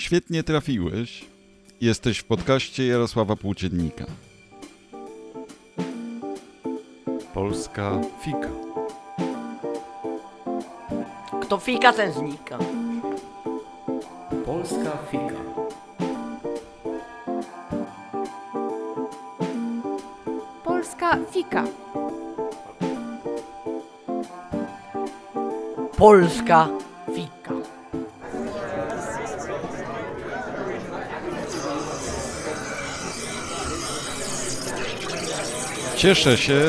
Świetnie trafiłeś. Jesteś w podcaście Jarosława Płóciennika. Polska fika. Kto fika, ten znika. Polska fika. Polska fika. Polska Cieszę się,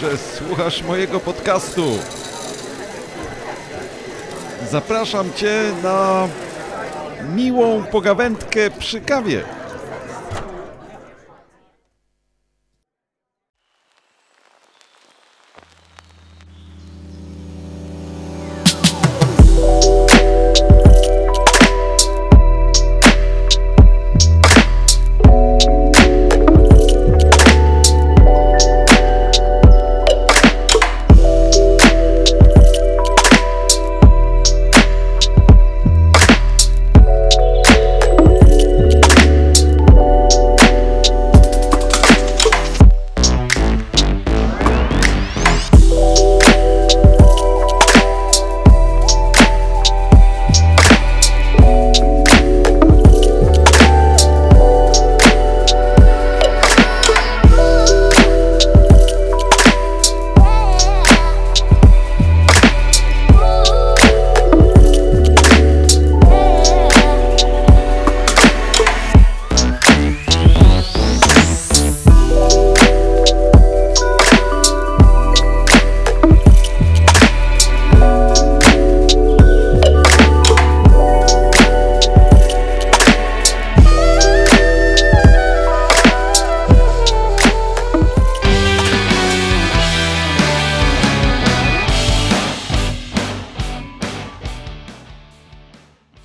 że słuchasz mojego podcastu. Zapraszam Cię na miłą pogawędkę przy kawie.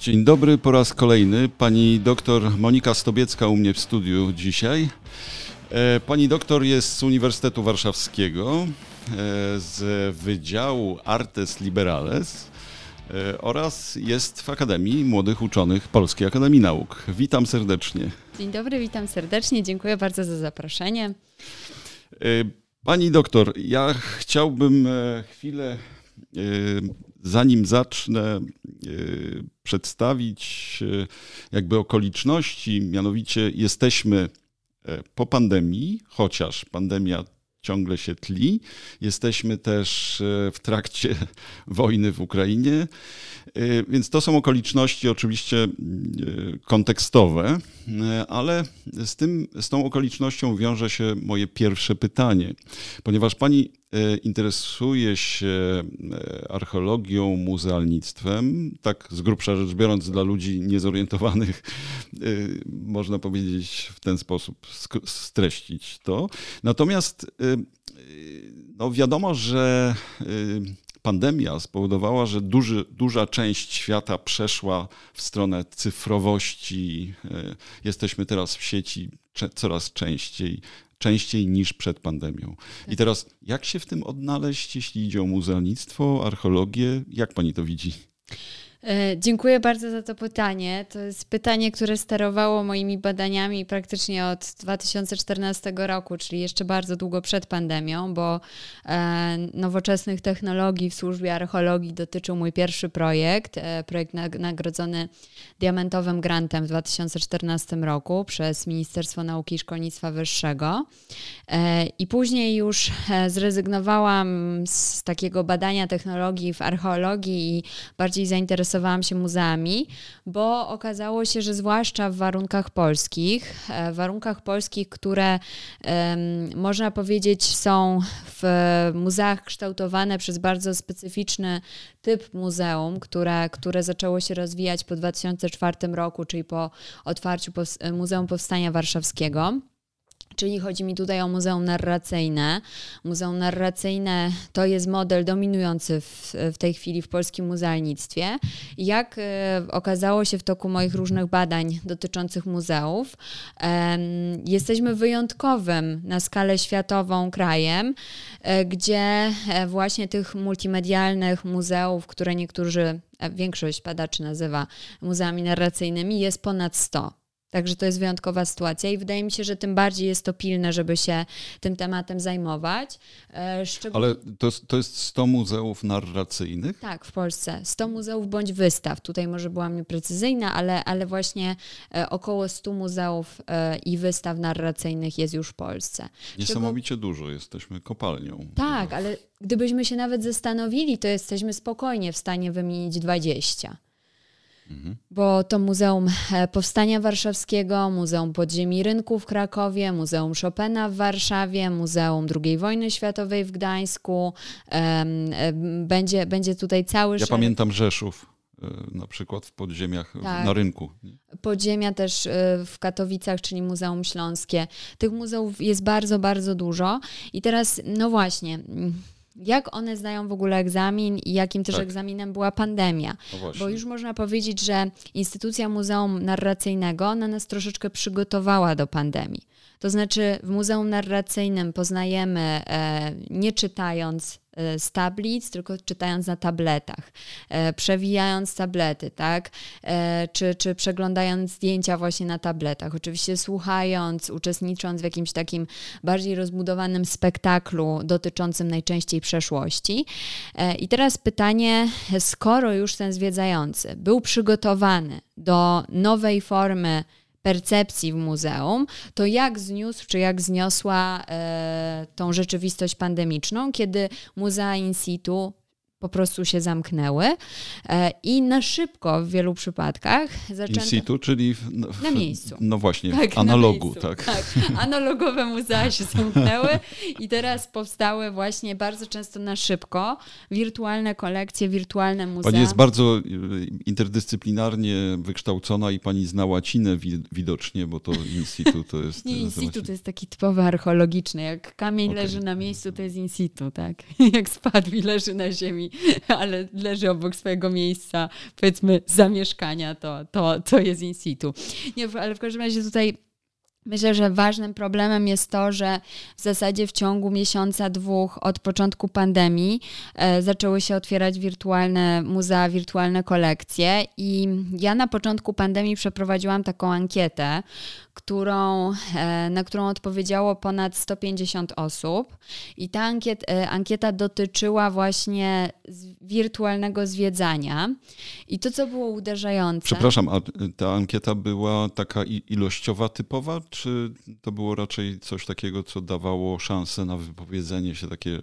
Dzień dobry po raz kolejny. Pani doktor Monika Stobiecka u mnie w studiu dzisiaj. E, Pani doktor jest z Uniwersytetu Warszawskiego, e, z Wydziału Artes Liberales e, oraz jest w Akademii Młodych Uczonych Polskiej Akademii Nauk. Witam serdecznie. Dzień dobry, witam serdecznie. Dziękuję bardzo za zaproszenie. Pani doktor, ja chciałbym chwilę zanim zacznę przedstawić jakby okoliczności, mianowicie jesteśmy po pandemii, chociaż pandemia ciągle się tli. Jesteśmy też w trakcie wojny w Ukrainie, więc to są okoliczności oczywiście kontekstowe, ale z, tym, z tą okolicznością wiąże się moje pierwsze pytanie, ponieważ pani interesuje się archeologią, muzealnictwem, tak z grubsza rzecz biorąc dla ludzi niezorientowanych, można powiedzieć w ten sposób streścić to. Natomiast no wiadomo, że pandemia spowodowała, że duży, duża część świata przeszła w stronę cyfrowości. Jesteśmy teraz w sieci coraz częściej, częściej niż przed pandemią. I teraz, jak się w tym odnaleźć, jeśli idzie o muzealnictwo, archeologię? Jak pani to widzi? Dziękuję bardzo za to pytanie. To jest pytanie, które sterowało moimi badaniami praktycznie od 2014 roku, czyli jeszcze bardzo długo przed pandemią, bo nowoczesnych technologii w służbie archeologii dotyczył mój pierwszy projekt, projekt nagrodzony diamentowym grantem w 2014 roku przez Ministerstwo Nauki i Szkolnictwa Wyższego. I później już zrezygnowałam z takiego badania technologii w archeologii i bardziej zainteresowałam zainteresowałam się muzeami, bo okazało się, że zwłaszcza w warunkach polskich, w warunkach polskich, które można powiedzieć są w muzeach kształtowane przez bardzo specyficzny typ muzeum, które, które zaczęło się rozwijać po 2004 roku, czyli po otwarciu Muzeum Powstania Warszawskiego Czyli chodzi mi tutaj o Muzeum Narracyjne. Muzeum Narracyjne to jest model dominujący w, w tej chwili w polskim muzealnictwie. Jak e, okazało się w toku moich różnych badań dotyczących muzeów, e, jesteśmy wyjątkowym na skalę światową krajem, e, gdzie e, właśnie tych multimedialnych muzeów, które niektórzy, większość badaczy nazywa muzeami narracyjnymi, jest ponad 100. Także to jest wyjątkowa sytuacja i wydaje mi się, że tym bardziej jest to pilne, żeby się tym tematem zajmować. E. Ale to jest, to jest 100 muzeów narracyjnych? Tak, w Polsce. 100 muzeów bądź wystaw. Tutaj może byłam nieprecyzyjna, ale, ale właśnie e, około 100 muzeów e, i wystaw narracyjnych jest już w Polsce. Niesamowicie dużo. Jesteśmy kopalnią. Tak, ale gdybyśmy się nawet zastanowili, to jesteśmy spokojnie w stanie wymienić 20. Bo to Muzeum e, Powstania Warszawskiego, Muzeum Podziemi Rynku w Krakowie, Muzeum Chopina w Warszawie, Muzeum II wojny światowej w Gdańsku. Będzie, będzie tutaj cały Ja pamiętam Rzeszów e, na przykład w podziemiach tak. na rynku. Podziemia też e, w Katowicach, czyli Muzeum Śląskie. Tych muzeów jest bardzo, bardzo dużo. I teraz, no właśnie jak one zdają w ogóle egzamin i jakim też tak. egzaminem była pandemia. No Bo już można powiedzieć, że instytucja Muzeum Narracyjnego na nas troszeczkę przygotowała do pandemii. To znaczy w Muzeum Narracyjnym poznajemy, e, nie czytając z tablic, tylko czytając na tabletach, e, przewijając tablety, tak? Czy, czy przeglądając zdjęcia właśnie na tabletach. Oczywiście słuchając, uczestnicząc w jakimś takim bardziej rozbudowanym spektaklu dotyczącym najczęściej przeszłości. I teraz pytanie, skoro już ten zwiedzający był przygotowany do nowej formy percepcji w muzeum, to jak zniósł, czy jak zniosła e, tą rzeczywistość pandemiczną, kiedy muzea in situ po prostu się zamknęły e, i na szybko w wielu przypadkach zaczęto... In situ, czyli w, w, na miejscu. No właśnie, tak, w analogu. Tak. tak. Analogowe muzea się zamknęły i teraz powstały właśnie bardzo często na szybko wirtualne kolekcje, wirtualne muzea. Pani jest bardzo e, interdyscyplinarnie wykształcona i pani zna łacinę widocznie, bo to in situ to jest... Nie, in situ to jest taki typowy archeologiczny. Jak kamień okay. leży na miejscu, to jest in situ, tak? Jak spadł i leży na ziemi, ale leży obok swojego miejsca, powiedzmy, zamieszkania, to, to, to jest in situ. Nie, ale w każdym razie tutaj Myślę, że ważnym problemem jest to, że w zasadzie w ciągu miesiąca, dwóch od początku pandemii e, zaczęły się otwierać wirtualne muzea, wirtualne kolekcje i ja na początku pandemii przeprowadziłam taką ankietę, którą, e, na którą odpowiedziało ponad 150 osób. I ta ankiet, e, ankieta dotyczyła właśnie wirtualnego zwiedzania. I to, co było uderzające. Przepraszam, a ta ankieta była taka ilościowa, typowa, czy to było raczej coś takiego, co dawało szansę na wypowiedzenie się takie e,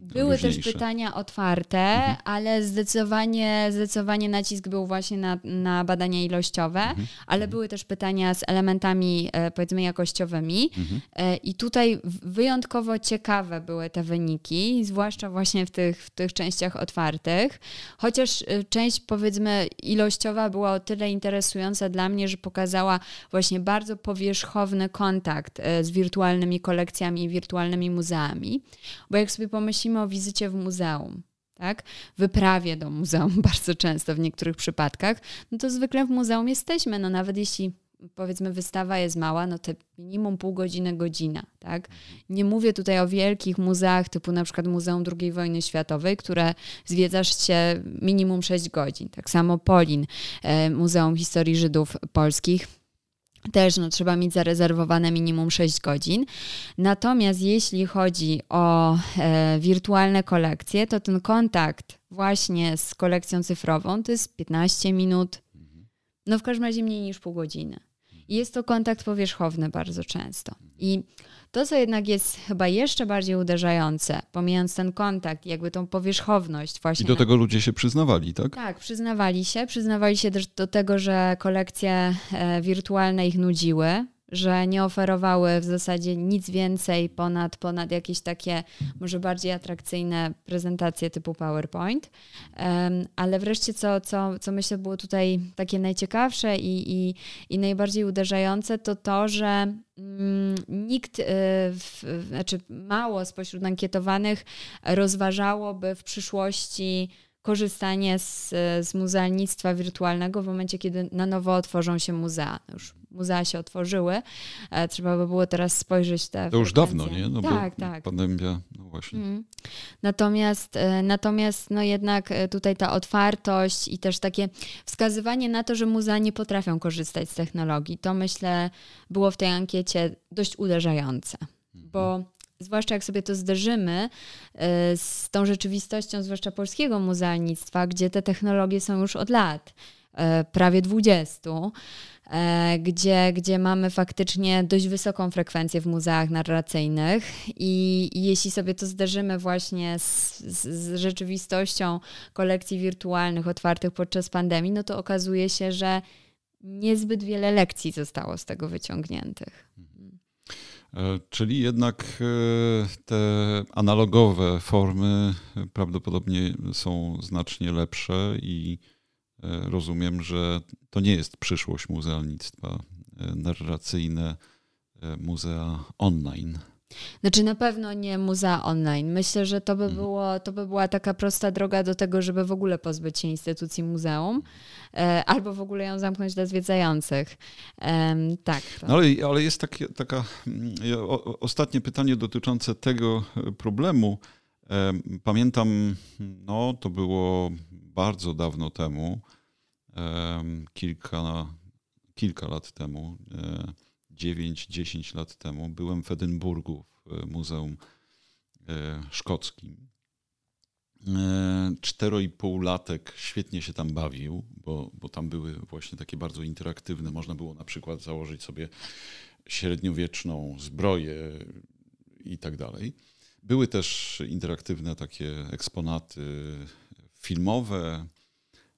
były też pytania otwarte, mhm. ale zdecydowanie, zdecydowanie nacisk był właśnie na, na badania ilościowe, mhm. ale mhm. były też pytania z elementami e, powiedzmy jakościowymi. Mhm. E, I tutaj wyjątkowo ciekawe były te wyniki, zwłaszcza właśnie w tych, w tych częściach otwartych. Chociaż e, część powiedzmy ilościowa była o tyle interesująca dla mnie, że pokazała właśnie bardzo powierzchowny kontakt z wirtualnymi kolekcjami i wirtualnymi muzeami. Bo jak sobie pomyślimy o wizycie w muzeum, tak? Wyprawie do muzeum bardzo często w niektórych przypadkach, no to zwykle w muzeum jesteśmy, no nawet jeśli powiedzmy wystawa jest mała, no to minimum pół godziny, godzina, tak? Nie mówię tutaj o wielkich muzeach typu na przykład Muzeum II wojny światowej, które zwiedzasz się minimum 6 godzin. Tak samo Polin, e, Muzeum Historii Żydów Polskich, też no, trzeba mieć zarezerwowane minimum 6 godzin. Natomiast jeśli chodzi o e, wirtualne kolekcje, to ten kontakt właśnie z kolekcją cyfrową to jest 15 minut, no w każdym razie mniej niż pół godziny. I jest to kontakt powierzchowny bardzo często. I to, co jednak jest chyba jeszcze bardziej uderzające, pomijając ten kontakt, jakby tą powierzchowność właśnie. I do tego ludzie się przyznawali, tak? Tak, przyznawali się. Przyznawali się też do tego, że kolekcje e, wirtualne ich nudziły, że nie oferowały w zasadzie nic więcej ponad, ponad jakieś takie może bardziej atrakcyjne prezentacje typu PowerPoint. Ale wreszcie, co, co, co myślę było tutaj takie najciekawsze i, i, i najbardziej uderzające, to to, że mm, nikt, y, znaczy mało spośród ankietowanych rozważałoby w przyszłości korzystanie z, z muzealnictwa wirtualnego w momencie, kiedy na nowo otworzą się muzea. Już muzea się otworzyły. E, trzeba by było teraz spojrzeć te. To już dawno, nie? No tak, tak. Pandemia, no właśnie. Mm. Natomiast, e, natomiast no jednak e, tutaj ta otwartość i też takie wskazywanie na to, że muzea nie potrafią korzystać z technologii, to myślę było w tej ankiecie dość uderzające. Mhm. Bo zwłaszcza jak sobie to zderzymy z tą rzeczywistością, zwłaszcza polskiego muzealnictwa, gdzie te technologie są już od lat, prawie 20 E, gdzie, gdzie mamy faktycznie dość wysoką frekwencję w muzeach narracyjnych i, i jeśli sobie to zderzymy właśnie z, z, z, rzeczywistością kolekcji wirtualnych otwartych podczas pandemii, no to okazuje się, że niezbyt wiele lekcji zostało z tego wyciągniętych. E, czyli jednak e, te analogowe formy prawdopodobnie są znacznie lepsze i E, rozumiem, że to nie jest przyszłość muzealnictwa e, narracyjne, e, muzea online. Znaczy na pewno nie muzea online. Myślę, że to by, mhm. było, to by była taka prosta droga do tego, żeby w ogóle pozbyć się instytucji muzeum albo w ogóle ją zamknąć dla zwiedzających. tak. No ale, ale jest takie, taka mm, o, ostatnie pytanie dotyczące tego problemu. Pamiętam, no to było bardzo dawno temu, kilka, kilka lat temu, 9-10 e, lat temu, byłem w Edynburgu w e, Muzeum e, Szkockim. Cztero i pół latek świetnie się tam bawił, bo, bo tam były właśnie takie bardzo interaktywne. Można było na przykład założyć sobie średniowieczną zbroję i tak dalej. Były też interaktywne takie eksponaty filmowe,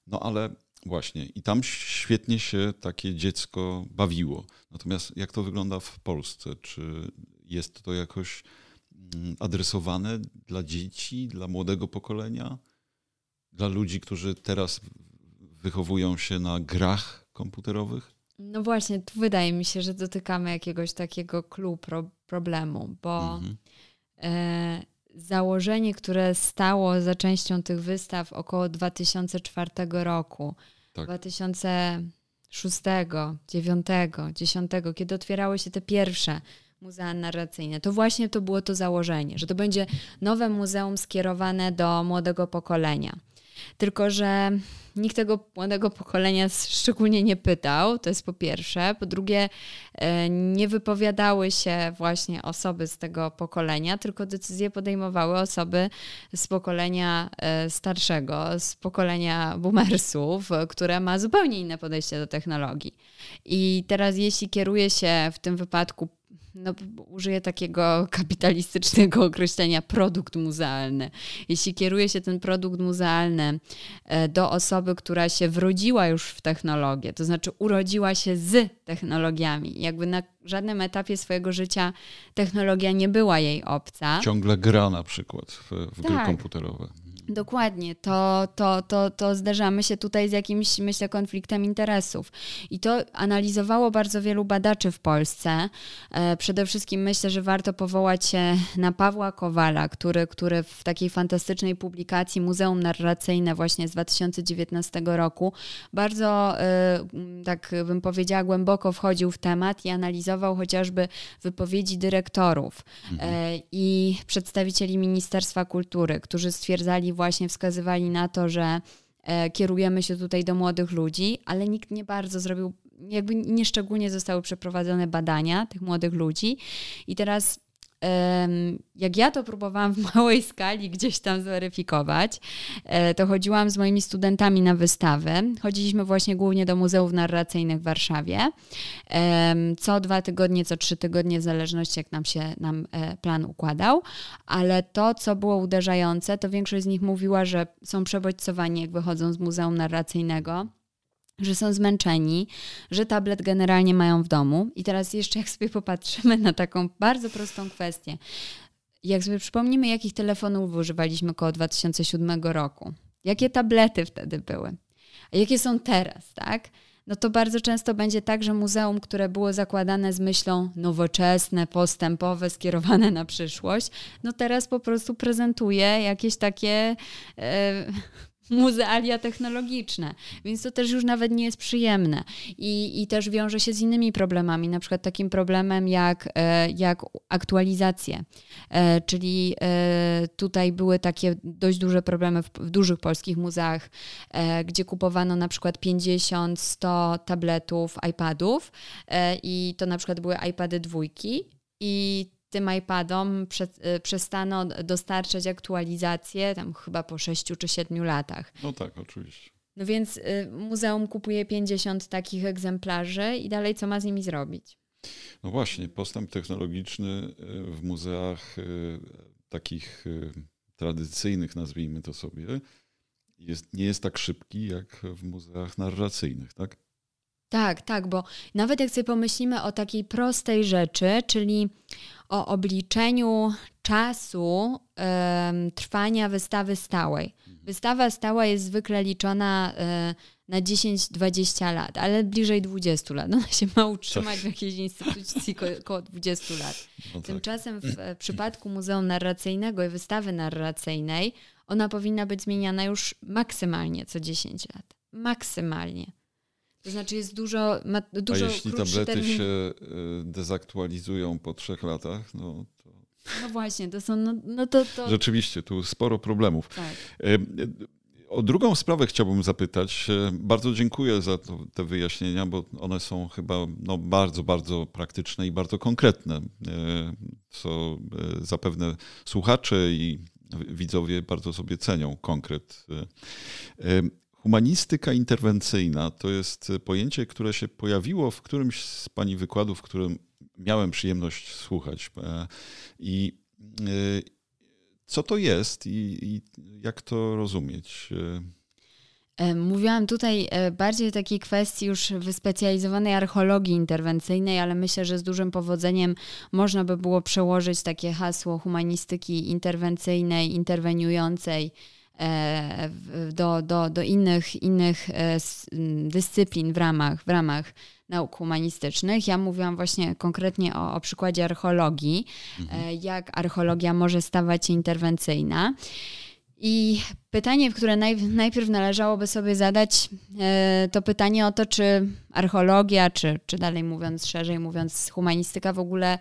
no ale właśnie i tam świetnie się takie dziecko bawiło. Natomiast jak to wygląda w Polsce? Czy jest to jakoś mm, adresowane dla dzieci, dla młodego pokolenia, dla ludzi, którzy teraz wychowują się na grach komputerowych? No właśnie, tu wydaje mi się, że dotykamy jakiegoś takiego clue pro problemu, bo mhm. Założenie, które stało za częścią tych wystaw około 2004 roku, tak. 2006, 2009, 2010, kiedy otwierały się te pierwsze muzea narracyjne, to właśnie to było to założenie, że to będzie nowe muzeum skierowane do młodego pokolenia. Tylko, że nikt tego młodego pokolenia szczególnie nie pytał, to jest po pierwsze. Po drugie, e, nie wypowiadały się właśnie osoby z tego pokolenia, tylko decyzje podejmowały osoby z pokolenia e, starszego, z pokolenia boomersów, które ma zupełnie inne podejście do technologii. I teraz, jeśli kieruje się w tym wypadku no, użyję takiego kapitalistycznego określenia produkt muzealny. Jeśli kieruje się ten produkt muzealny e, do osoby, która się wrodziła już w technologię, to znaczy urodziła się z technologiami, jakby na żadnym etapie swojego życia technologia nie była jej obca. Ciągle gra na przykład w, w tak. gry komputerowe. Dokładnie, to, to, to, to zderzamy się tutaj z jakimś, myślę, konfliktem interesów. I to analizowało bardzo wielu badaczy w Polsce. E, przede wszystkim myślę, że warto powołać się na Pawła Kowala, który, który w takiej fantastycznej publikacji Muzeum Narracyjne właśnie z 2019 roku bardzo, e, tak bym powiedziała, głęboko wchodził w temat i analizował chociażby wypowiedzi dyrektorów mhm. E, i przedstawicieli Ministerstwa Kultury, którzy stwierdzali właśnie wskazywali na to, że e, kierujemy się tutaj do młodych ludzi, ale nikt nie bardzo zrobił, jakby nieszczególnie zostały przeprowadzone badania tych młodych ludzi. I teraz jak ja to próbowałam w małej skali gdzieś tam zweryfikować, e, to chodziłam z moimi studentami na wystawy. Chodziliśmy właśnie głównie do muzeów narracyjnych w Warszawie. Co dwa tygodnie, co trzy tygodnie, w zależności jak nam się nam e, plan układał. Ale to, co było uderzające, to większość z nich mówiła, że są przebodźcowani, jak wychodzą z muzeum narracyjnego że są zmęczeni, że tablet generalnie mają w domu. I teraz jeszcze jak sobie popatrzymy na taką bardzo prostą kwestię. Jak sobie przypomnimy, jakich telefonów używaliśmy około 2007 roku, jakie tablety wtedy były, a jakie są teraz, tak? No to bardzo często będzie tak, że muzeum, które było zakładane z myślą nowoczesne, postępowe, skierowane na przyszłość, no teraz po prostu prezentuje jakieś takie. E, muzealia technologiczne, więc to też już nawet nie jest przyjemne. I, i też wiąże się z innymi problemami, na przykład takim problemem jak, e, jak aktualizacje, e, czyli e, tutaj były takie dość duże problemy w, w dużych polskich muzeach, gdzie kupowano na przykład 50-100 tabletów, iPadów i to na przykład były iPady dwójki i tym iPadom prze, y, przestano dostarczać aktualizacje tam chyba po 6 czy 7 latach. No tak, oczywiście. No więc y, muzeum kupuje 50 takich egzemplarzy i dalej co ma z nimi zrobić? No właśnie, postęp technologiczny y, w muzeach takich tradycyjnych, nazwijmy to sobie, jest, nie jest tak szybki jak w muzeach narracyjnych, tak? Tak, tak, bo nawet jak sobie pomyślimy o takiej prostej rzeczy, czyli o obliczeniu czasu um, trwania wystawy stałej. Mhm. Wystawa stała jest zwykle liczona um, na 10-20 lat, ale bliżej 20 lat. Ona się ma utrzymać w jakiejś instytucji około 20 lat. No tak. Tymczasem w, w przypadku Muzeum Narracyjnego i wystawy narracyjnej ona powinna być zmieniana już maksymalnie co 10 lat. Maksymalnie. To znaczy jest dużo, ma dużo A jeśli tablety termin... się y, dezaktualizują po trzech latach, no to... No właśnie, to są, no, no to, to... Rzeczywiście, tu sporo problemów. Tak. Y, y, o drugą sprawę chciałbym zapytać. Bardzo dziękuję za to, te wyjaśnienia, bo one są chyba no, bardzo, bardzo praktyczne i bardzo konkretne, co zapewne słuchacze i widzowie bardzo sobie cenią konkret. Humanistyka interwencyjna to jest pojęcie, które się pojawiło w którymś z Pani wykładów, w którym miałem przyjemność słuchać. E, I e, co to jest i, i jak to rozumieć? E, mówiłam tutaj bardziej o takiej kwestii już wyspecjalizowanej archeologii interwencyjnej, ale myślę, że z dużym powodzeniem można by było przełożyć takie hasło humanistyki interwencyjnej, interweniującej E, do, do, do innych, innych e, dyscyplin w ramach, w ramach nauk humanistycznych. Ja mówiłam właśnie konkretnie o, o przykładzie archeologii, e, mhm. jak archeologia może stawać się interwencyjna. I pytanie, które naj, najpierw należałoby sobie zadać, to pytanie o to, czy archeologia, czy, czy dalej mówiąc, szerzej mówiąc, humanistyka w ogóle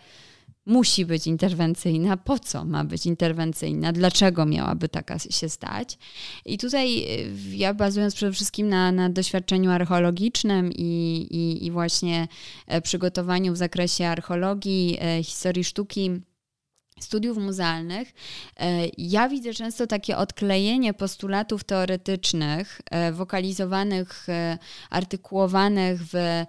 musi być interwencyjna, po co ma być interwencyjna, dlaczego miałaby taka się stać. I tutaj y, ja bazując przede wszystkim na, na doświadczeniu archeologicznym i, i, i właśnie e, przygotowaniu w zakresie archeologii, e, historii sztuki, studiów muzealnych, e, ja widzę często takie odklejenie postulatów teoretycznych, wokalizowanych, artykułowanych w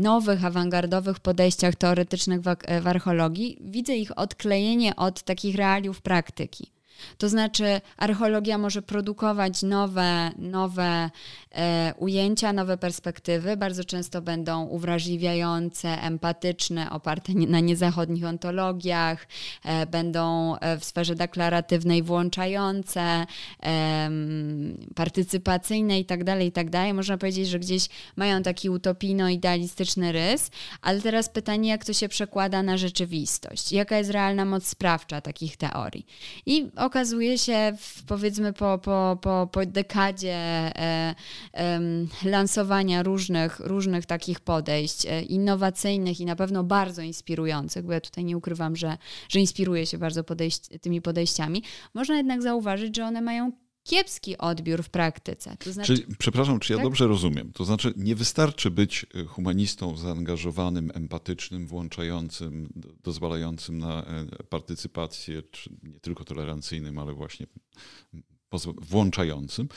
nowych, awangardowych podejściach teoretycznych w archeologii, widzę ich odklejenie od takich realiów praktyki. To znaczy, archeologia może produkować nowe, nowe e, ujęcia, nowe perspektywy. Bardzo często będą uwrażliwiające, empatyczne, oparte na niezachodnich ontologiach, e, będą e, w sferze deklaratywnej włączające, e, partycypacyjne itd., tak itd. Tak Można powiedzieć, że gdzieś mają taki utopijno-idealistyczny rys, ale teraz pytanie, jak to się przekłada na rzeczywistość? Jaka jest realna moc sprawcza takich teorii? I okazuje się, w, powiedzmy, po, po, po, po dekadzie e, e, lansowania różnych, różnych takich podejść, e, innowacyjnych i na pewno bardzo inspirujących, bo ja tutaj nie ukrywam, że, że inspiruję się bardzo podejść, tymi podejściami, można jednak zauważyć, że one mają kiepski odbiór w praktyce. To znaczy, czy, przepraszam, czy ja tak? dobrze rozumiem? To znaczy, nie wystarczy być e, humanistą zaangażowanym, empatycznym, włączającym, dozwalającym na e, partycypację, czy nie tylko tolerancyjnym, ale właśnie włączającym,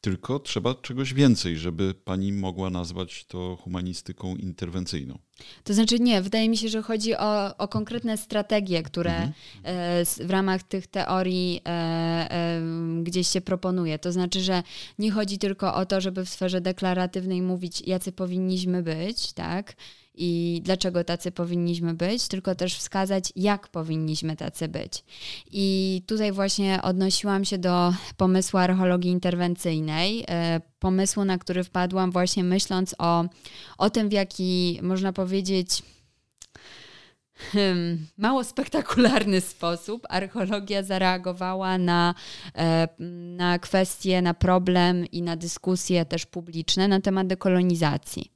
tylko trzeba czegoś więcej, żeby pani mogła nazwać to humanistyką interwencyjną. To znaczy nie, wydaje mi się, że chodzi o, o konkretne strategie, które mhm. w ramach tych teorii e, e, gdzieś się proponuje. To znaczy, że nie chodzi tylko o to, żeby w sferze deklaratywnej mówić, jacy powinniśmy być, tak? I dlaczego tacy powinniśmy być, tylko też wskazać, jak powinniśmy tacy być. I tutaj właśnie odnosiłam się do pomysłu archeologii interwencyjnej, e, pomysłu, na który wpadłam właśnie myśląc o, o tym, w jaki można powiedzieć hmm, mało spektakularny sposób archeologia zareagowała na, e, na kwestie, na problem i na dyskusje też publiczne na temat dekolonizacji.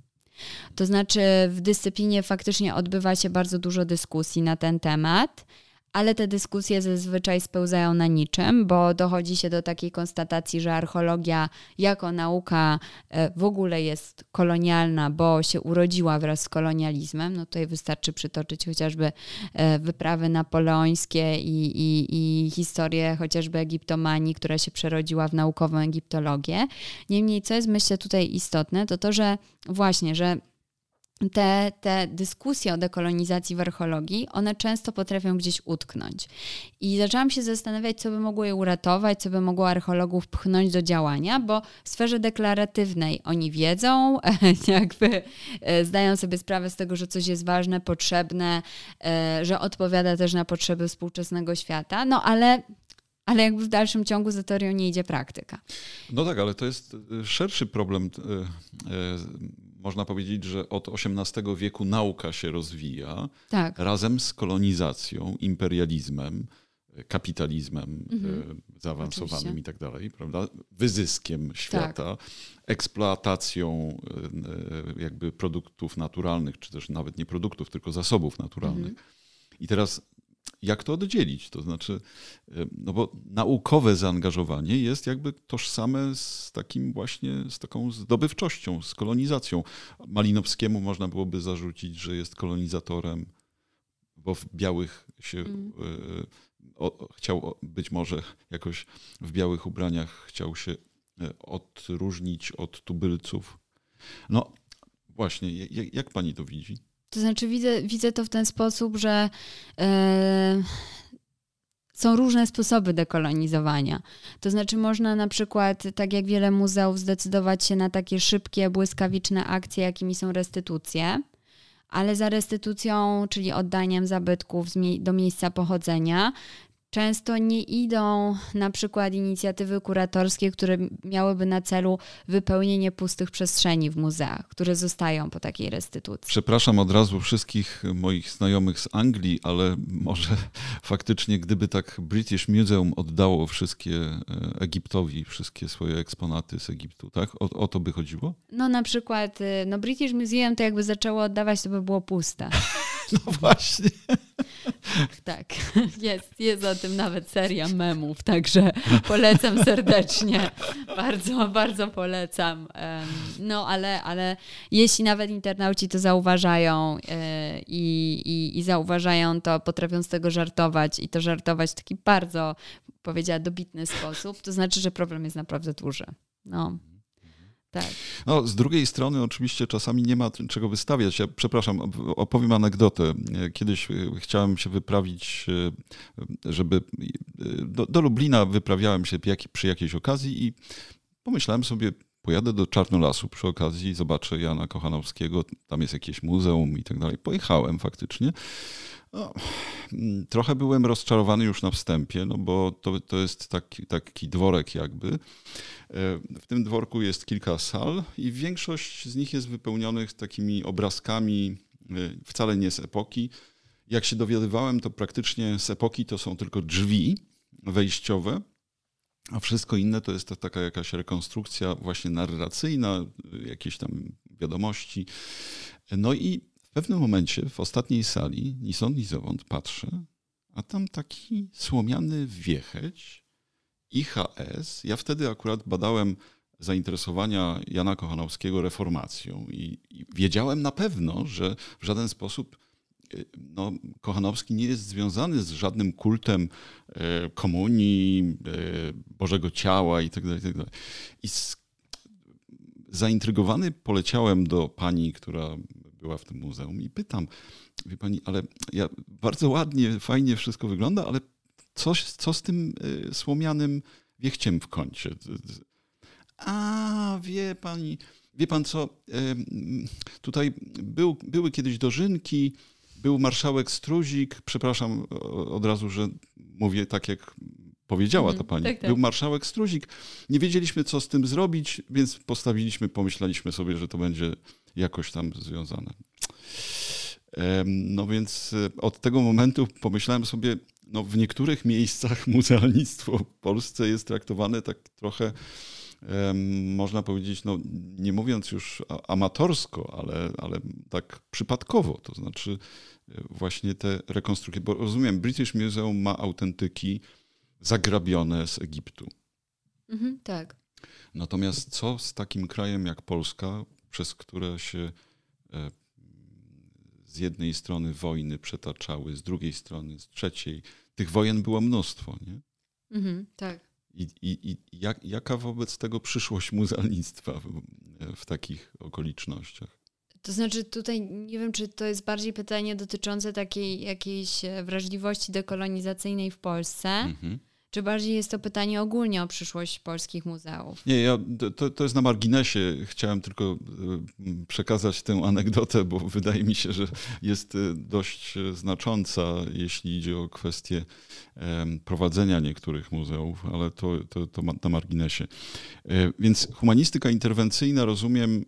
To znaczy, w dyscyplinie faktycznie odbywa się bardzo dużo dyskusji na ten temat ale te dyskusje zazwyczaj spełzają na niczym, bo dochodzi się do takiej konstatacji, że archeologia jako nauka e, w ogóle jest kolonialna, bo się urodziła wraz z kolonializmem. No tutaj wystarczy przytoczyć chociażby e, wyprawy napoleońskie i, i, i historię chociażby egiptomanii, która się przerodziła w naukową egiptologię. Niemniej, co jest myślę tutaj istotne, to to, że właśnie, że te, te dyskusje o dekolonizacji w archeologii, one często potrafią gdzieś utknąć. I zaczęłam się zastanawiać, co by mogło je uratować, co by mogło archeologów pchnąć do działania, bo w sferze deklaratywnej oni wiedzą, jakby e, zdają sobie sprawę z tego, że coś jest ważne, potrzebne, e, że odpowiada też na potrzeby współczesnego świata, no ale ale jakby w dalszym ciągu za teorią nie idzie praktyka. No tak, ale to jest e, szerszy problem można powiedzieć, że od XVIII wieku nauka się rozwija tak. razem z kolonizacją, imperializmem, kapitalizmem mhm. E, zaawansowanym i tak dalej, prawda? wyzyskiem świata, tak. eksploatacją e, jakby produktów naturalnych, czy też nawet nie produktów, tylko zasobów naturalnych. Mhm. I teraz jak to oddzielić? To znaczy, e, no bo naukowe zaangażowanie jest jakby tożsame z takim właśnie, z taką zdobywczością, z kolonizacją. Malinowskiemu można byłoby zarzucić, że jest kolonizatorem, bo w białych się mm. o, chciał być może jakoś w białych ubraniach chciał się e, odróżnić od tubylców. No właśnie, jak, jak pani to widzi? To znaczy widzę, widzę to w ten sposób, że e, są różne sposoby dekolonizowania. To znaczy można na przykład, tak jak wiele muzeów, zdecydować się na takie szybkie, błyskawiczne akcje, jakimi są restytucje, ale za restytucją, czyli oddaniem zabytków do miejsca pochodzenia, często nie idą na przykład inicjatywy kuratorskie, które miałyby na celu wypełnienie pustych przestrzeni w muzeach, które zostają po takiej restytucji. Przepraszam od razu wszystkich moich znajomych z Anglii, ale może faktycznie gdyby tak British Museum oddało wszystkie e, Egiptowi, wszystkie swoje eksponaty z Egiptu, tak? O, o to by chodziło? No na przykład, y, no British Museum to jakby zaczęło oddawać, to by było puste. No właśnie. Tak, jest, jest o tym nawet seria memów, także polecam serdecznie. Bardzo, bardzo polecam. No, ale, ale jeśli nawet internauci to zauważają e, i, i, i zauważają to, potrafią z tego żartować i to żartować w taki bardzo, powiedziała, dobitny sposób, to znaczy, że problem jest naprawdę duży. No. Tak. No, z drugiej strony oczywiście czasami nie ma czego wystawiać. Ja przepraszam, opowiem anegdotę. Kiedyś e, chciałem się wyprawić, e, żeby e, do, do Lublina wyprawiałem się przy jakiejś okazji i pomyślałem sobie, pojadę do Czarnolasu przy okazji, zobaczę Jana Kochanowskiego, tam jest jakieś muzeum i tak dalej. Pojechałem faktycznie. No, mm, trochę byłem rozczarowany już na wstępie, no bo to, to jest taki, taki dworek jakby. E, w tym dworku jest kilka sal i większość z nich jest wypełnionych takimi obrazkami e, wcale nie z epoki. Jak się dowiadywałem, to praktycznie z epoki to są tylko drzwi wejściowe, a wszystko inne to jest to taka jakaś rekonstrukcja właśnie narracyjna, jakieś tam wiadomości. No i w pewnym momencie w ostatniej sali, ni stąd, ni zowąd, patrzę, a tam taki słomiany wiecheć, IHS. Ja wtedy akurat badałem zainteresowania Jana Kochanowskiego reformacją i, i wiedziałem na pewno, że w żaden sposób no, Kochanowski nie jest związany z żadnym kultem e, komunii, e, Bożego Ciała itd. itd. I z, zaintrygowany poleciałem do pani, która była w tym muzeum i pytam, wie pani, ale ja, bardzo ładnie, fajnie wszystko wygląda, ale coś, co z tym e, słomianym wiechciem w kącie? A, wie pani, wie pan co, tutaj był, były kiedyś dożynki, był marszałek Struzik, przepraszam od razu, że mówię tak, jak powiedziała ta pani. Tak, tak. Był marszałek Struzik. Nie wiedzieliśmy, co z tym zrobić, więc postawiliśmy, pomyśleliśmy sobie, że to będzie jakoś tam związane. No więc e, od tego momentu pomyślałem sobie, no w niektórych miejscach muzealnictwo w Polsce jest traktowane tak trochę można powiedzieć, no, nie mówiąc już amatorsko, ale, ale tak przypadkowo, to znaczy e, właśnie te rekonstrukcje, bo rozumiem, British Museum ma autentyki zagrabione z Egiptu. Mhm, tak. Natomiast co z takim krajem jak Polska, przez które się e, z jednej strony wojny przetaczały, z drugiej strony, z trzeciej. Tych wojen było mnóstwo, nie? Mhm, tak. I, i, i jak, jaka wobec tego przyszłość muzealnictwa w, w takich okolicznościach? To znaczy tutaj nie wiem, czy to jest bardziej pytanie dotyczące takiej jakiejś wrażliwości dekolonizacyjnej w Polsce, mhm. Czy bardziej jest to pytanie ogólnie o przyszłość polskich muzeów? Nie, ja, to, to jest na marginesie. Chciałem tylko e, przekazać tę anegdotę, bo wydaje mi się, że jest e, dość znacząca, jeśli idzie o kwestię prowadzenia niektórych muzeów, ale to, to, to na marginesie. E, więc humanistyka interwencyjna, rozumiem,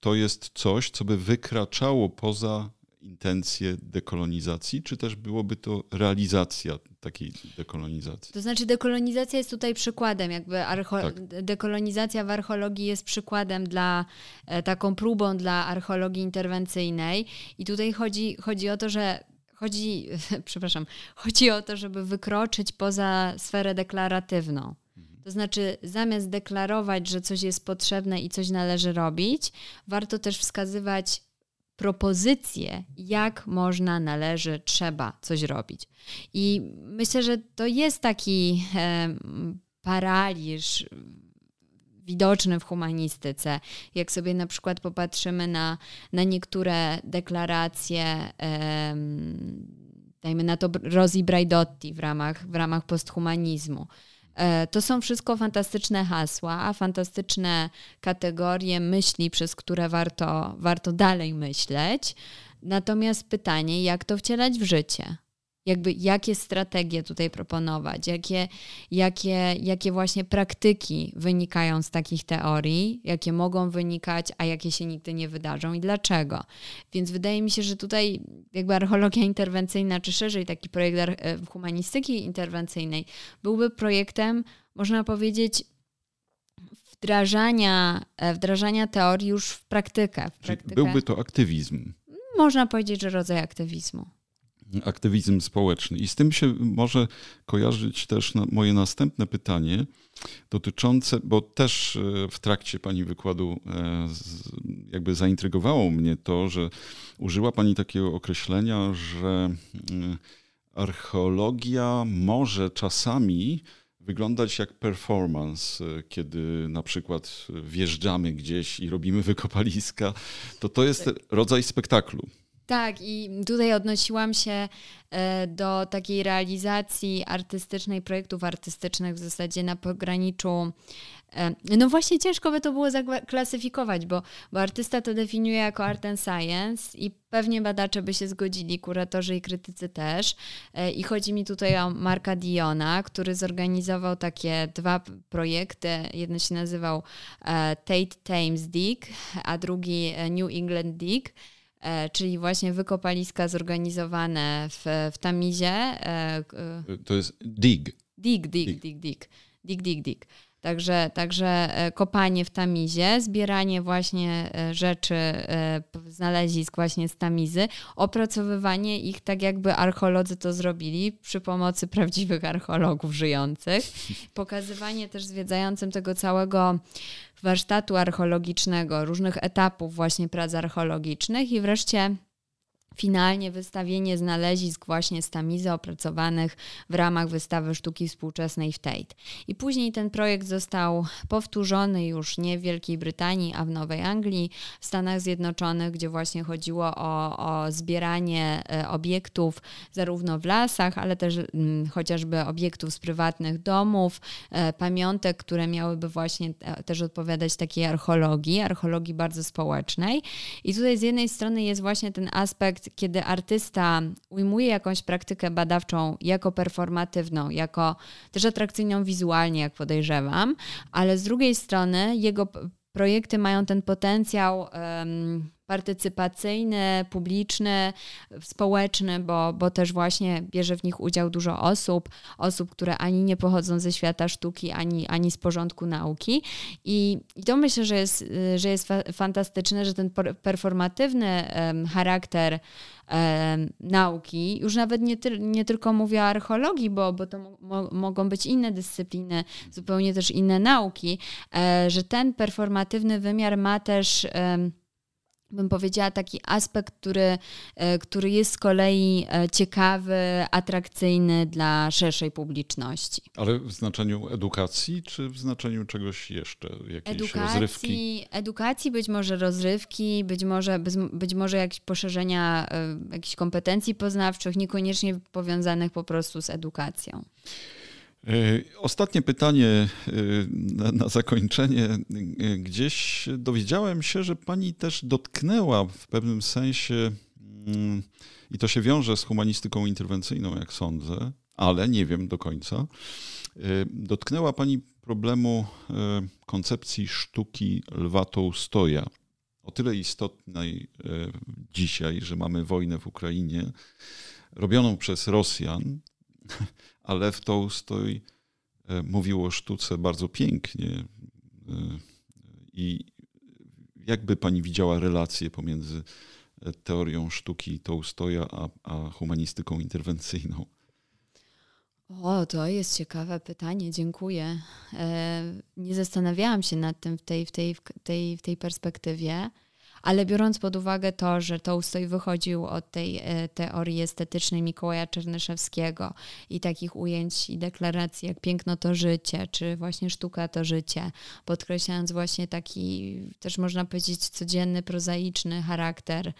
to jest coś, co by wykraczało poza intencje dekolonizacji, czy też byłoby to realizacja takiej dekolonizacji? To znaczy dekolonizacja jest tutaj przykładem, jakby archo- tak. dekolonizacja w archeologii jest przykładem dla, e, taką próbą dla archeologii interwencyjnej i tutaj chodzi, chodzi o to, że chodzi, przepraszam, chodzi o to, żeby wykroczyć poza sferę deklaratywną. Mhm. To znaczy, zamiast deklarować, że coś jest potrzebne i coś należy robić, warto też wskazywać propozycje, jak można, należy, trzeba coś robić. I myślę, że to jest taki e, paraliż widoczny w humanistyce. Jak sobie na przykład popatrzymy na, na niektóre deklaracje, e, dajmy na to Rosi Braidotti w ramach, w ramach posthumanizmu. E, to są wszystko fantastyczne hasła, fantastyczne kategorie myśli, przez które warto, warto dalej myśleć. Natomiast pytanie, jak to wcielać w życie? Jakby jakie strategie tutaj proponować, jakie, jakie, jakie właśnie praktyki wynikają z takich teorii, jakie mogą wynikać, a jakie się nigdy nie wydarzą i dlaczego. Więc wydaje mi się, że tutaj jakby archeologia interwencyjna, czy szerzej taki projekt e, humanistyki interwencyjnej byłby projektem, można powiedzieć, wdrażania, e, wdrażania teorii już w praktykę. W praktykę. Byłby to aktywizm. Można powiedzieć, że rodzaj aktywizmu aktywizm społeczny. I z tym się może kojarzyć też moje następne pytanie dotyczące, bo też e, w trakcie Pani wykładu e, jakby zaintrygowało mnie to, że użyła Pani takiego określenia, że e, archeologia może czasami wyglądać jak performance, kiedy na przykład wjeżdżamy gdzieś i robimy wykopaliska, to to jest tak. rodzaj spektaklu. Tak, i tutaj odnosiłam się e, do takiej realizacji artystycznej, projektów artystycznych w zasadzie na pograniczu. E, no właśnie ciężko by to było zaklasyfikować, bo, bo artysta to definiuje jako art and science i pewnie badacze by się zgodzili, kuratorzy i krytycy też. E, I chodzi mi tutaj o Marka Diona, który zorganizował takie dwa projekty. Jeden się nazywał Tate Thames Dig, a drugi New England Dig. E, czyli właśnie wykopaliska zorganizowane w, w Tamizie. E, to jest dig. Dig, dig, dig, dig. Dig, dig, dig. Także, także e, kopanie w tamizie, zbieranie właśnie rzeczy, znalezisk właśnie z tamizy, opracowywanie ich tak jakby archeolodzy to zrobili przy pomocy prawdziwych archeologów żyjących. Pokazywanie też zwiedzającym tego całego warsztatu archeologicznego, różnych etapów właśnie prac archeologicznych i wreszcie finalnie wystawienie znalezisk właśnie z tamizy opracowanych w ramach wystawy sztuki współczesnej w Tate. I później ten projekt został powtórzony już nie w Wielkiej Brytanii, a w Nowej Anglii, w Stanach Zjednoczonych, gdzie właśnie chodziło o, o zbieranie e, obiektów zarówno w lasach, ale też m, mm, chociażby obiektów z prywatnych domów, e, pamiątek, które miałyby właśnie e, też odpowiadać takiej archeologii, archeologii bardzo społecznej. I tutaj z jednej strony jest właśnie ten aspekt kiedy artysta ujmuje jakąś praktykę badawczą jako performatywną, jako też atrakcyjną wizualnie, jak podejrzewam, ale z drugiej strony jego projekty mają ten potencjał um, partycypacyjny, publiczny, społeczny, bo, bo też właśnie bierze w nich udział dużo osób, osób, które ani nie pochodzą ze świata sztuki, ani, ani z porządku nauki. I, i to myślę, że jest, że jest fa fantastyczne, że ten performatywny um, charakter um, nauki, już nawet nie, ty nie tylko mówię o archeologii, bo, bo to mo mogą być inne dyscypliny, zupełnie też inne nauki, e, że ten performatywny wymiar ma też bym powiedziała, taki aspekt, który, e, który jest z kolei e, ciekawy, atrakcyjny dla szerszej publiczności. Ale w znaczeniu edukacji, czy w znaczeniu czegoś jeszcze? Jakiejś edukacji, rozrywki? Edukacji, być może rozrywki, być może, być może jakieś poszerzenia e, jakichś kompetencji poznawczych, niekoniecznie powiązanych po prostu z edukacją. E, ostatnie pytanie e, na, na, zakończenie. E, gdzieś dowiedziałem się, że pani też dotknęła w pewnym sensie, mm, i to się wiąże z humanistyką interwencyjną, jak sądzę, ale nie wiem do końca. Dotknęła pani problemu koncepcji sztuki Lwa Tołstoja. O tyle istotnej dzisiaj, że mamy wojnę w Ukrainie, robioną przez Rosjan, a Lew Tolstoj e, mówił o sztuce bardzo pięknie. E, I jakby pani widziała relacje pomiędzy e, teorią sztuki Tolstoja a, a humanistyką interwencyjną? O, to jest ciekawe pytanie, dziękuję. Nie zastanawiałam się nad tym w tej, w tej, w tej, w tej perspektywie. Ale biorąc pod uwagę to, że Tolstoj wychodził od tej e, teorii estetycznej Mikołaja Czernyszewskiego i takich ujęć i deklaracji jak piękno to życie, czy właśnie sztuka to życie, podkreślając właśnie taki też można powiedzieć codzienny, prozaiczny charakter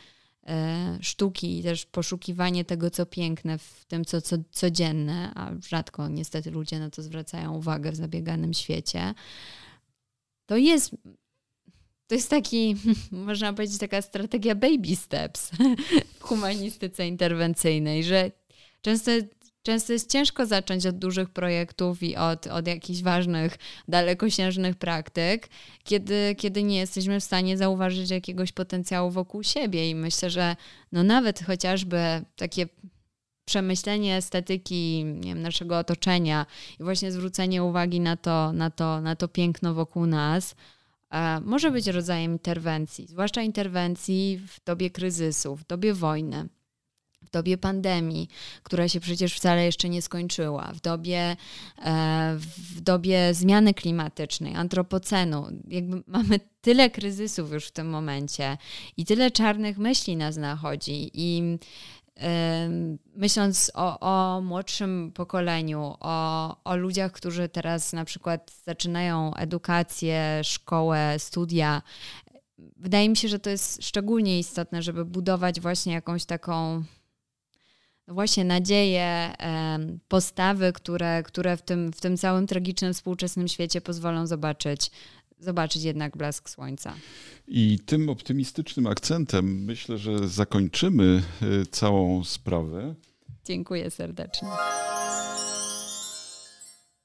e, sztuki i też poszukiwanie tego, co piękne w tym, co, co codzienne, a rzadko niestety ludzie na to zwracają uwagę w zabieganym świecie, to jest to jest taki, można powiedzieć, taka strategia baby steps w humanistyce interwencyjnej, że często, często jest ciężko zacząć od dużych projektów i od, od jakichś ważnych, dalekosiężnych praktyk, kiedy, kiedy nie jesteśmy w stanie zauważyć jakiegoś potencjału wokół siebie. I myślę, że no nawet chociażby takie przemyślenie estetyki wiem, naszego otoczenia i właśnie zwrócenie uwagi na to, na to, na to piękno wokół nas, może być rodzajem interwencji, zwłaszcza interwencji w dobie kryzysu, w dobie wojny w dobie pandemii, która się przecież wcale jeszcze nie skończyła, w dobie, e, w dobie zmiany klimatycznej, antropocenu. Jakby mamy tyle kryzysów już w tym momencie i tyle czarnych myśli nas nachodzi i myśląc o, o młodszym pokoleniu, o, o ludziach, którzy teraz na przykład zaczynają edukację, szkołę, studia, wydaje mi się, że to jest szczególnie istotne, żeby budować właśnie jakąś taką no właśnie nadzieję, postawy, które, które w, tym, w tym całym tragicznym współczesnym świecie pozwolą zobaczyć, zobaczyć jednak blask słońca. I tym optymistycznym akcentem myślę, że zakończymy y, całą sprawę. Dziękuję serdecznie.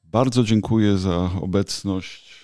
Bardzo dziękuję za obecność